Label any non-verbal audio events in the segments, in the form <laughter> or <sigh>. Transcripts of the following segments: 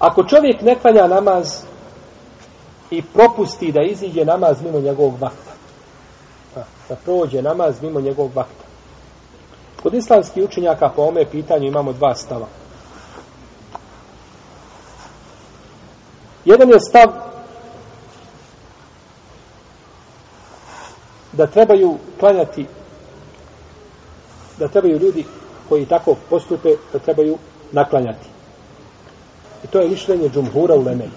Ako čovjek ne klanja namaz i propusti da iziđe namaz mimo njegovog vakta, da prođe namaz mimo njegovog vakta. Kod islamskih učenjaka po ome pitanju imamo dva stava. Jedan je stav da trebaju klanjati da trebaju ljudi koji tako postupe da trebaju naklanjati. I to je mišljenje džumhura u Lemej.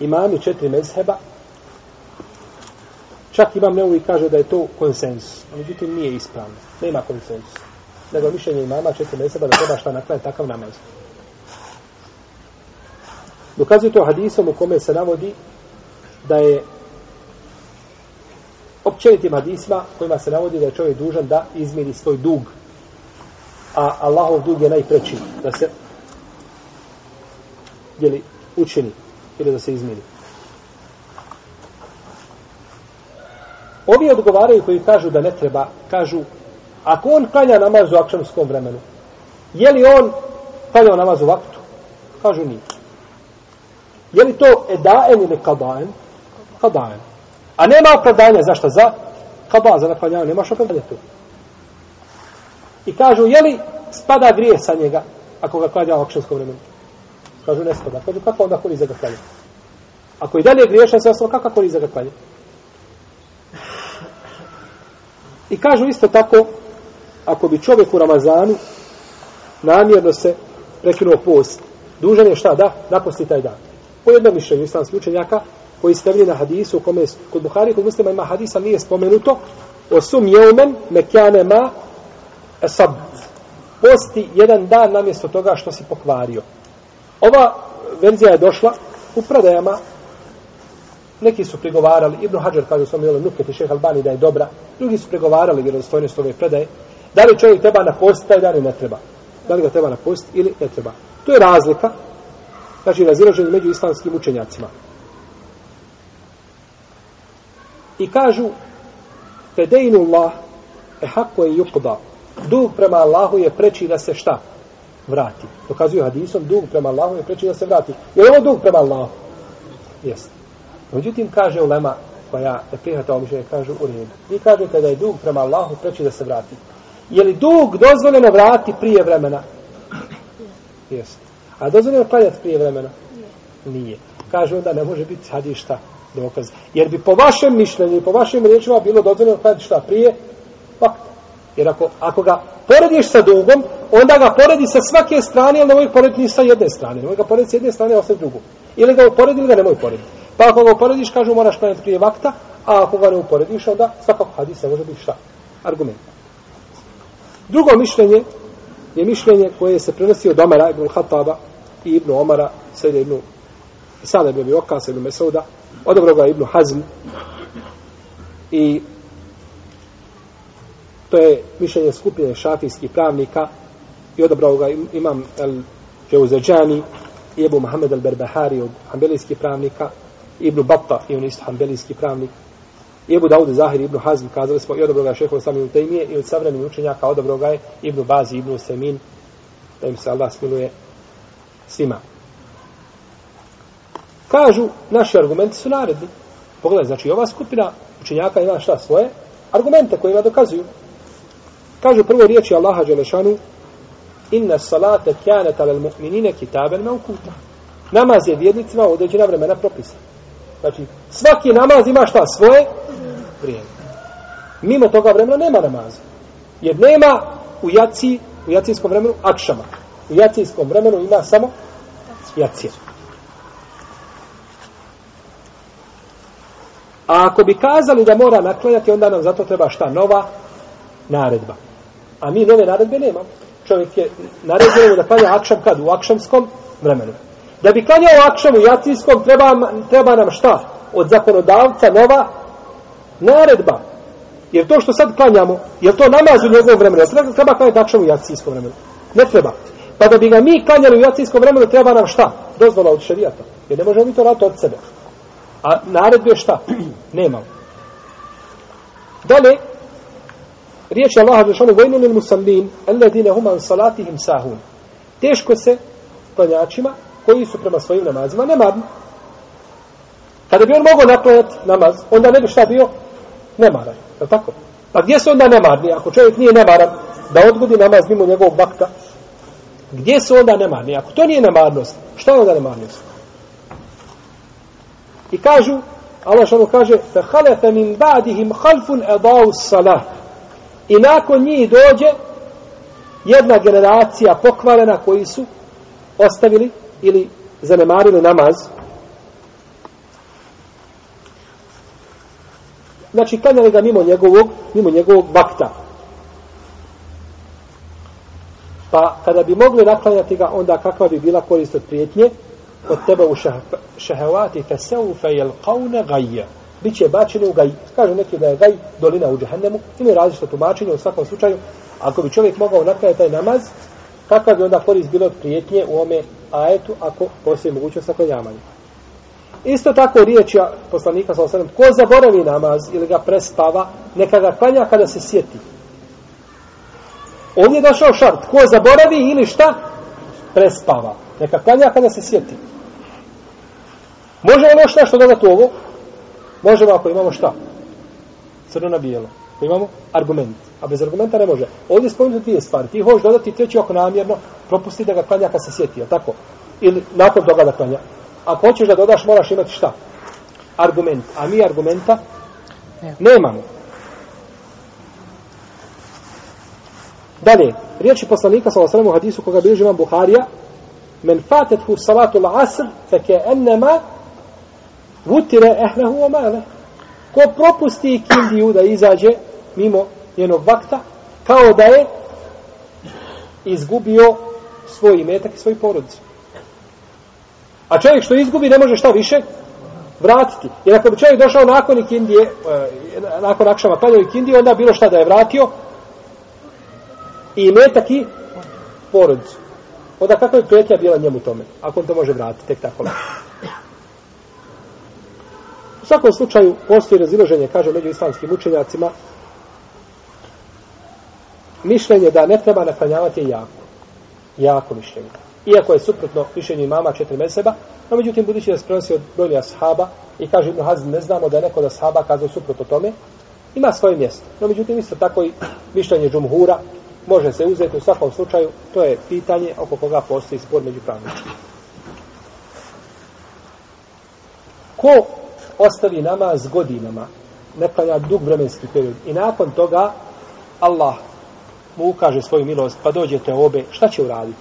Imami četiri mezheba čak imam neovi kaže da je to konsensus. Međutim, nije ispravno. Nema konsensus. Nego mišljenje imama četiri mezheba da treba šta naklanjati takav namaz. Dokazuje to hadisom u kome se navodi da je općenitim hadisma kojima se navodi da je čovjek dužan da izmiri svoj dug. A Allahov dug je najpreći da se jeli, učini ili da se izmini. Ovi odgovaraju koji kažu da ne treba, kažu, ako on klanja namaz u akšamskom vremenu, je li on klanjao namaz u vaktu? Kažu nije. Je li to edaen ili kadaen? Kadaen. A nema opravdanja, zašto? Za kada, za naklanjanje, nemaš opravdanja tu. I kažu, je li spada grije sa njega, ako ga klanja u akšanskom vremenu? Kažu, ne spada. Kažu, kako onda koriza ga klanja? Ako i dalje griješan se ostalo, kako koriza ga klanja? I kažu isto tako, ako bi čovjek u Ramazanu namjerno se prekinuo post, dužan je šta da? Naposti taj dan. Po jednom mišljenju islamskih učenjaka, koji se temelji na hadisu, u kome kod Buhari, kod muslima ima hadisa, nije spomenuto, o sum jeumen mekjane ma esab. Posti jedan dan namjesto toga što si pokvario. Ova verzija je došla u predajama neki su prigovarali, Ibn Hajar kaže u svom jelom nuketi šeha Albani da je dobra, drugi su prigovarali vjerodostojnost ove predaje, da li čovjek treba na post, taj dan ne treba. Da li ga treba na post ili ne treba. To je razlika, znači razilaženje među islamskim učenjacima. I kažu, Fedejnullah, e hako je yukda, dug prema Allahu je preči da se šta? Vrati. Dokazuju hadisom, dug prema Allahu je preči da se vrati. Je li ovo dug prema Allahu? Jeste. Međutim, kaže ulema koja je prihvata mišljenje, kaže u redu. Vi kažete da je dug prema Allahu preči da se vrati. Je li dug dozvoljeno vrati prije vremena? Jeste. A dozvoljeno klanjati prije vremena? Nije. Kaže onda ne može biti hadis šta dokaz. Jer bi po vašem mišljenju i po vašim riječima bilo dozvoljeno klanjati šta prije? Vakta. Jer ako, ako ga porediš sa dugom, onda ga poredi sa svake strane, ali nemoj porediti sa jedne strane. Nemoj ga porediti sa jedne strane, a sa drugu. Ili ga uporedi, ili ga nemoj porediti. Pa ako ga uporediš, kažu moraš klanjati prije vakta, a ako ga ne uporediš, onda svakako hadis ne može biti šta? Argument. Drugo mišljenje je mišljenje koje se prenosi od Omara ibn Khattaba i ibn Omara, sada ibn Sada ibn Okas ibn Mesauda, odobro ga ibn Hazm i to je mišljenje skupine šafijskih pravnika i odabrao ga imam El Džeuzeđani i Ebu Mohamed El Berbehari od hambelijskih pravnika Ibn Batta, i on isto hanbelijski pravnik, i Ebu Dawud Zahir Ibn Hazm, kazali smo, i odabrao ga šeho Islam sami Tejmije i od savremenih učenjaka odabrao ga je Ibn Bazi, Ibn Semin, da im se Allah smiluje svima. Kažu, naši argumenti su naredni. Pogledaj, znači ova skupina učenjaka ima šta svoje? Argumente kojima dokazuju. Kaže prvo riječi Allaha Đelešanu, inna salate kjanet alel mu'minine kitaben me ukuta. Namaz je vjernicima određena vremena propisan. Znači, svaki namaz ima šta svoje vrijeme. Mimo toga vremena nema namaza. Jer nema u jaci, u jacijskom vremenu akšama. U jacijskom vremenu ima samo jacija. A ako bi kazali da mora naklanjati, onda nam zato treba šta? Nova naredba. A mi nove naredbe nemamo. Čovjek je naredbeno da klanja akšam kad? U akšamskom vremenu. Da bi klanjao akšam u jacijskom, treba, treba nam šta? Od zakonodavca nova naredba. Jer to što sad klanjamo, je to namaz u njegovom vremenu? Treba, treba klanjati akšam u jacijskom vremenu? Ne treba. Pa da bi ga mi klanjali u jacijskom vremenu, treba nam šta? Dozvola od šarijata. Jer ne možemo mi to raditi od sebe. A naredbe šta? <clears throat> Nemamo. Dalje, riječ je Allaha Žešanu, vojnu il musallin, alladine huma an salatihim sahun. Teško se klanjačima koji su prema svojim namazima nemarni. Kada bi on mogao naklanjati namaz, onda ne bi šta bio nemaran. Je tako? Pa gdje su onda nemarni? Ako čovjek nije nemaran, da odgodi namaz mimo njegovog vakta, gdje su onda nemarni? Ako to nije nemarnost, šta je onda nemarnost? I kažu, Allah što kaže, فَحَلَفَ مِنْ min ba'dihim أَضَاوُ edau. I nakon njih dođe jedna generacija pokvarena koji su ostavili ili zanemarili namaz. Znači, klanjali ga mimo njegovog, mimo njegovog vakta. Pa kada bi mogli naklanjati ga, onda kakva bi bila korist od prijetnje? Od tebe u šehevati feseu fejel kaune gajja. Biće bačeni u gaj. Kažu neki da je gaj dolina u džahennemu. Ima različito tumačenje u svakom slučaju. Ako bi čovjek mogao naklanjati taj namaz, kakav bi onda korist bilo od prijetnje u ome ajetu ako postoji mogućnost saklanjavanja. Isto tako riječ ja poslanika sa osadom, ko zaboravi namaz ili ga prespava, neka ga klanja kada se sjeti. Ovdje je došao šart, ko zaboravi ili šta? Prespava. Neka klanja kada se sjeti. Može ono šta što dodati ovo? Možemo ako imamo šta? Crno na bijelo. Ako imamo argument. A bez argumenta ne može. Ovdje spomenuti dvije stvari. Ti hoćeš dodati treći ako namjerno, propusti da ga klanja kad se sjeti, je tako? Ili nakon toga da klanja. Ako hoćeš da dodaš, moraš imati šta? Argument. A mi argumenta nemamo. Dalje, riječi poslanika sa osremu hadisu koga bilježi imam Buharija, men fatethu salatu l'asr, feke ennema vutire ehlehu o male. Ko propusti kindiju da izađe mimo njenog vakta, kao da je izgubio svoj imetak i svoj porodicu. A čovjek što izgubi ne može šta više vratiti. Jer ako bi čovjek došao nakon ikindije, eh, nakon akšama klanjao ikindije, onda bilo šta da je vratio i imetak i porodicu. Onda kako je prijetnja bila njemu tome, ako on to može vratiti, tek tako lako. U svakom slučaju postoji razilaženje, kaže među islamskim učenjacima, mišljenje da ne treba naklanjavati je jako. Jako mišljenje. Iako je suprotno mišljenju imama četiri meseba, no međutim budući da se prenosi od brojnih ashaba i kaže Ibn Hazm, ne znamo da je neko od ashaba kazao suprotno tome, ima svoje mjesto. No međutim isto tako i mišljenje džumhura može se uzeti u svakom slučaju, to je pitanje oko koga postoji spor među pravničkim. Ko ostavi namaz godinama, ne klanja dug vremenski period i nakon toga Allah mu ukaže svoju milost, pa dođete obe, šta će uraditi?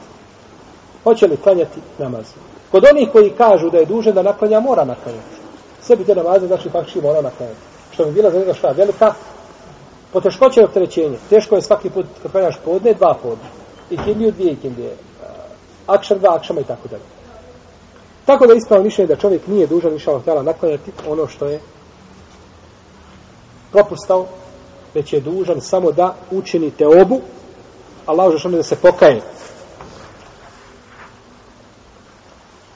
Hoće li klanjati namaz? Kod onih koji kažu da je dužan da naklanja, mora naklanjati. Sebi te namaze, znači pak ši mora naklanjati. Što bi bila za njega šta? Velika poteškoća je opterećenje. Teško je svaki put kad klanjaš podne, dva podne. I kindiju, dvije kindije. Akšar, dva akšama i tako dalje. Tako da ispravo mišljenje da čovjek nije dužan više Allah htjela naklanjati ono što je propustao, već je dužan samo da učini te obu, Allah što da se pokaje.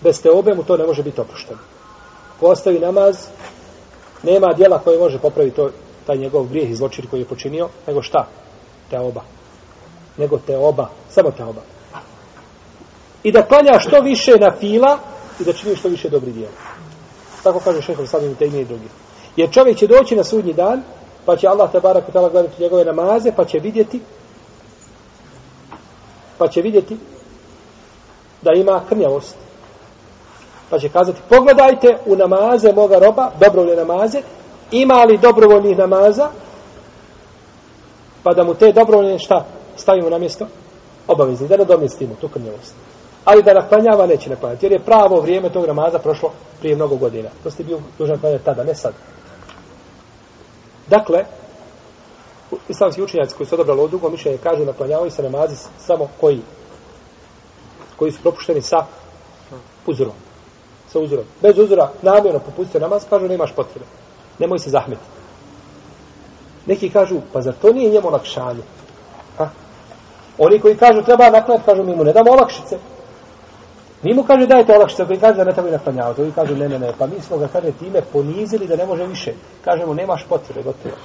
Bez te obe mu to ne može biti opušteno. Ko ostavi namaz, nema dijela koje može popraviti to, taj njegov grijeh i zločin koji je počinio, nego šta? Te oba. Nego te oba. Samo te oba. I da klanja što više na fila i da čini što više dobri djela. Tako kaže šehr sad i tegnije i drugi. Jer čovjek će doći na sudnji dan, pa će Allah te kutala gledati njegove namaze, pa će vidjeti pa će vidjeti da ima krnjavost. Pa će kazati, pogledajte u namaze moga roba, dobrovoljne namaze, ima li dobrovoljnih namaza, pa da mu te dobrovoljne šta stavimo na mjesto? Obavezni, da ne domestimo tu krnjavost. Ali da naklanjava, neće naklanjati, jer je pravo vrijeme tog namaza prošlo prije mnogo godina. To ste bio dužan klanjati tada, ne sad. Dakle, islamski učenjaci koji su odabrali ovo drugo mišljenje kažu naklanjavaju se namazi samo koji koji su propušteni sa uzorom. Sa uzorom. Bez uzora namjerno popustio namaz, kažu nemaš potrebe. Nemoj se zahmeti. Neki kažu, pa zar to nije njemu olakšanje? Ha? Oni koji kažu treba naklanjati, kažu mi mu ne damo olakšice. Mi mu kaže dajte olakšice, koji kaže da ne treba naklanjavati. Oni kažu ne, ne, ne, pa mi smo ga kaže time ponizili da ne može više. Kažemo nemaš potrebe, gotovo.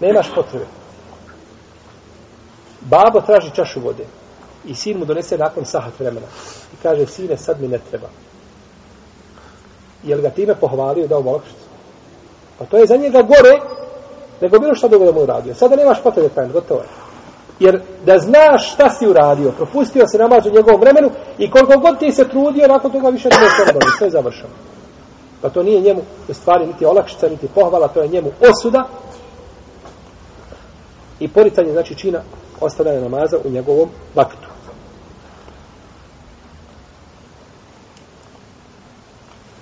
Nemaš potrebe. Babo traži čašu vode. i sin mu donese nakon sahat vremena. I kaže, sine, sad mi ne treba. Jel ga time pohvalio da mu olakšicu? Pa to je za njega gore nego bilo što drugo da mu uradio. Sada nemaš potrebe klanjati, gotovo je. Jer da znaš šta si uradio, propustio se namaz u njegovom vremenu i koliko god ti se trudio, nakon toga više ne možeš dobiti. Sve je završeno. Pa to nije njemu u stvari niti olakšica, niti pohvala, to je njemu osuda i poricanje znači čina ostavljanja namaza u njegovom vaktu.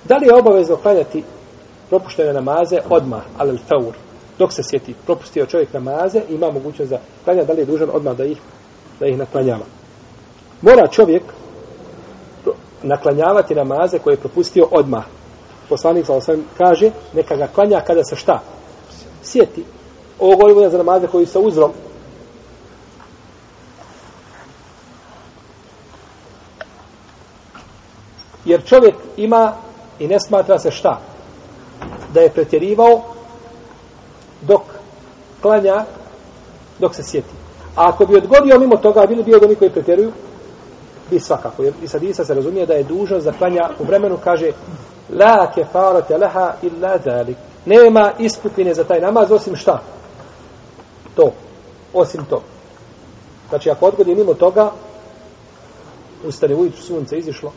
Da li je obavezno klanjati propuštene namaze odmah, ali faur, dok se sjeti, propustio čovjek namaze, ima mogućnost da klanja, da li je dužan odmah da ih, da ih naklanjava. Mora čovjek naklanjavati namaze koje je propustio odmah. Poslanik sa osam kaže, neka ga klanja kada se šta? Sjeti. Ovo govorimo za namaze koji sa uzrom. Jer čovjek ima i ne smatra se šta? Da je pretjerivao dok klanja, dok se sjeti. A ako bi odgodio mimo toga, bili bi od onih koji pretjeruju, bi svakako. Jer i sad Isa se razumije da je dužnost da klanja u vremenu, kaže La kefarate leha illa zalik. Nema isputine za taj namaz, osim šta? To. Osim to. Znači, ako odgodi mimo toga, ustane ujutru, sunce izišlo,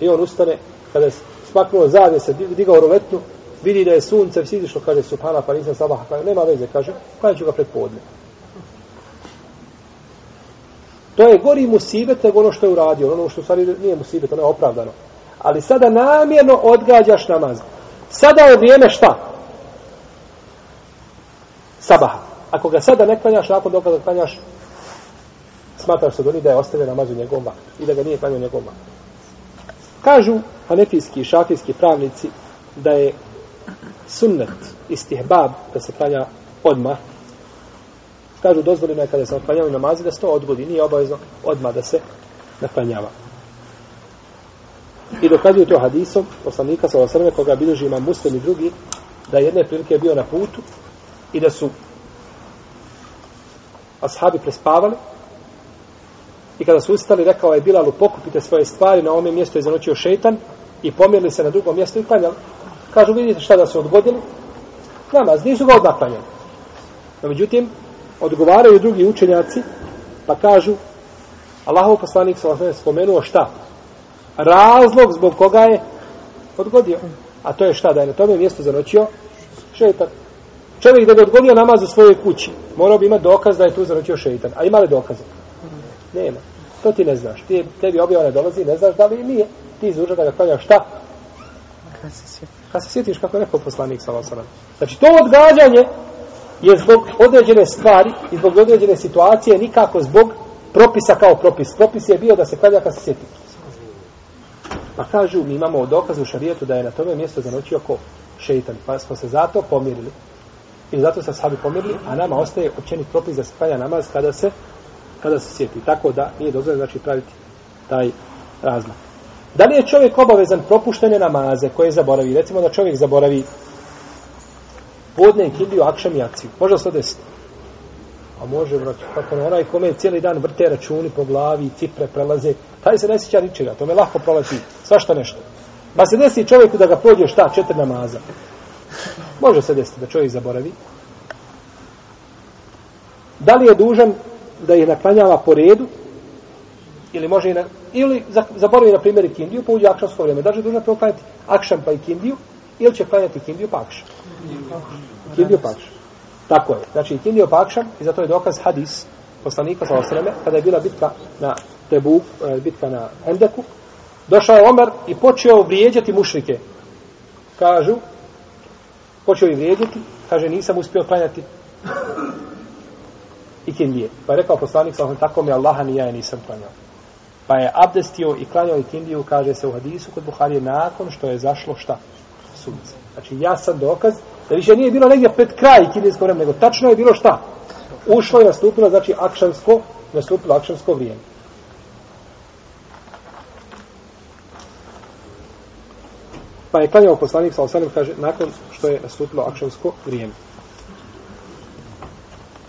i on ustane, kada je smaknuo zavije, se digao roletnu, vidi da je sunce izišlo, kaže subhana, pa nisam sabah, kaže, nema veze, kaže, pa ću ga pred podne. To je gori musibet nego ono što je uradio, ono što u stvari nije musibet, ono je opravdano. Ali sada namjerno odgađaš namaz. Sada je vrijeme šta? Sabaha. Ako ga sada ne klanjaš, nakon dok ga klanjaš, smatraš se doni da je ostavio namaz u njegovom vaktu i da ga nije klanjao u njegovom vaktu. Kažu hanefijski i šafijski pravnici da je sunnet istihbab da se klanja odmah. Kažu dozvoljeno je kada se naklanjaju namazi da se to odgodi, nije obavezno odmah da se naklanjava. I dokazuju to hadisom poslanika sa osrme koga bilježi ima muslim i drugi da jedne prilike je bio na putu i da su ashabi prespavali i kada su ustali rekao je Bilalu pokupite svoje stvari na ovome mjestu je zanočio šeitan i pomjerili se na drugo mjesto i klanjali. Kažu vidite šta da se odgodili namaz, nisu ga odmah klanjali. No, međutim, odgovaraju drugi učenjaci pa kažu Allahov poslanik sa osrme spomenuo šta? razlog zbog koga je odgodio. A to je šta? Da je na tome mjestu zanočio šeitan. Čovjek da bi odgodio namaz u svojoj kući, morao bi imati dokaz da je tu zanočio šeitan. A ima li dokaze? Nema. To ti ne znaš. Ti, tebi objava ne dolazi, ne znaš da li nije. Ti izuža da ga klanjaš šta? Kad se sjetiš. Kad se sjetiš kako je rekao poslanik sa Losanom. Znači to odgađanje je zbog određene stvari i zbog određene situacije nikako zbog propisa kao propis. Propis je bio da se klanja kad se sjeti. Pa kažu, mi imamo dokaz u šarijetu da je na tome mjesto zanočio ko šeitan. Pa smo se zato pomirili. I zato se sahabi pomirili, a nama ostaje općenit propis da se klanja namaz kada se kada se sjeti. Tako da nije dozvoljeno znači praviti taj razmak. Da li je čovjek obavezan propuštene namaze koje zaboravi? Recimo da čovjek zaboravi podne i kindiju, akšam i akciju. Može se desiti? A može, brać, kako na onaj kome cijeli dan vrte računi po glavi, cifre prelaze, taj se ne sjeća ničega, to me lahko proleti, svašta nešto. Pa se desi čovjeku da ga prođe šta, četiri namaza. Može se desiti da čovjek zaboravi. Da li je dužan da ih naklanjava po redu, ili može i na, ili zaboravi na primjer kindiju, pa uđe akšamsko vrijeme. Da li je dužan prvo klanjati akšam pa i kindiju, ili će klanjati kindiju pa akšam. Kindiju pa akšam. Tako je. Znači, kindiju pa akšam, i zato je dokaz hadis poslanika sa osreme, kada je bila bitka na Tebu, e, bitka na Endeku, došao je Omer i počeo vrijeđati mušrike. Kažu, počeo ih vrijeđati, kaže, nisam uspio klanjati i kindije. Pa je rekao poslanik, sa tako mi Allaha ni ja nisam klanjao. Pa je abdestio i klanjao i kindiju, kaže se u hadisu kod Buharije, nakon što je zašlo šta? Sunce. Znači, jasan dokaz da više nije bilo negdje pred kraj kindijskog vremena, nego tačno je bilo šta? Ušlo i nastupilo, znači, akšansko, nastupilo akšansko vrijeme. Pa je klanjao poslanik sa osanem, kaže, nakon što je nastupilo akšansko vrijeme.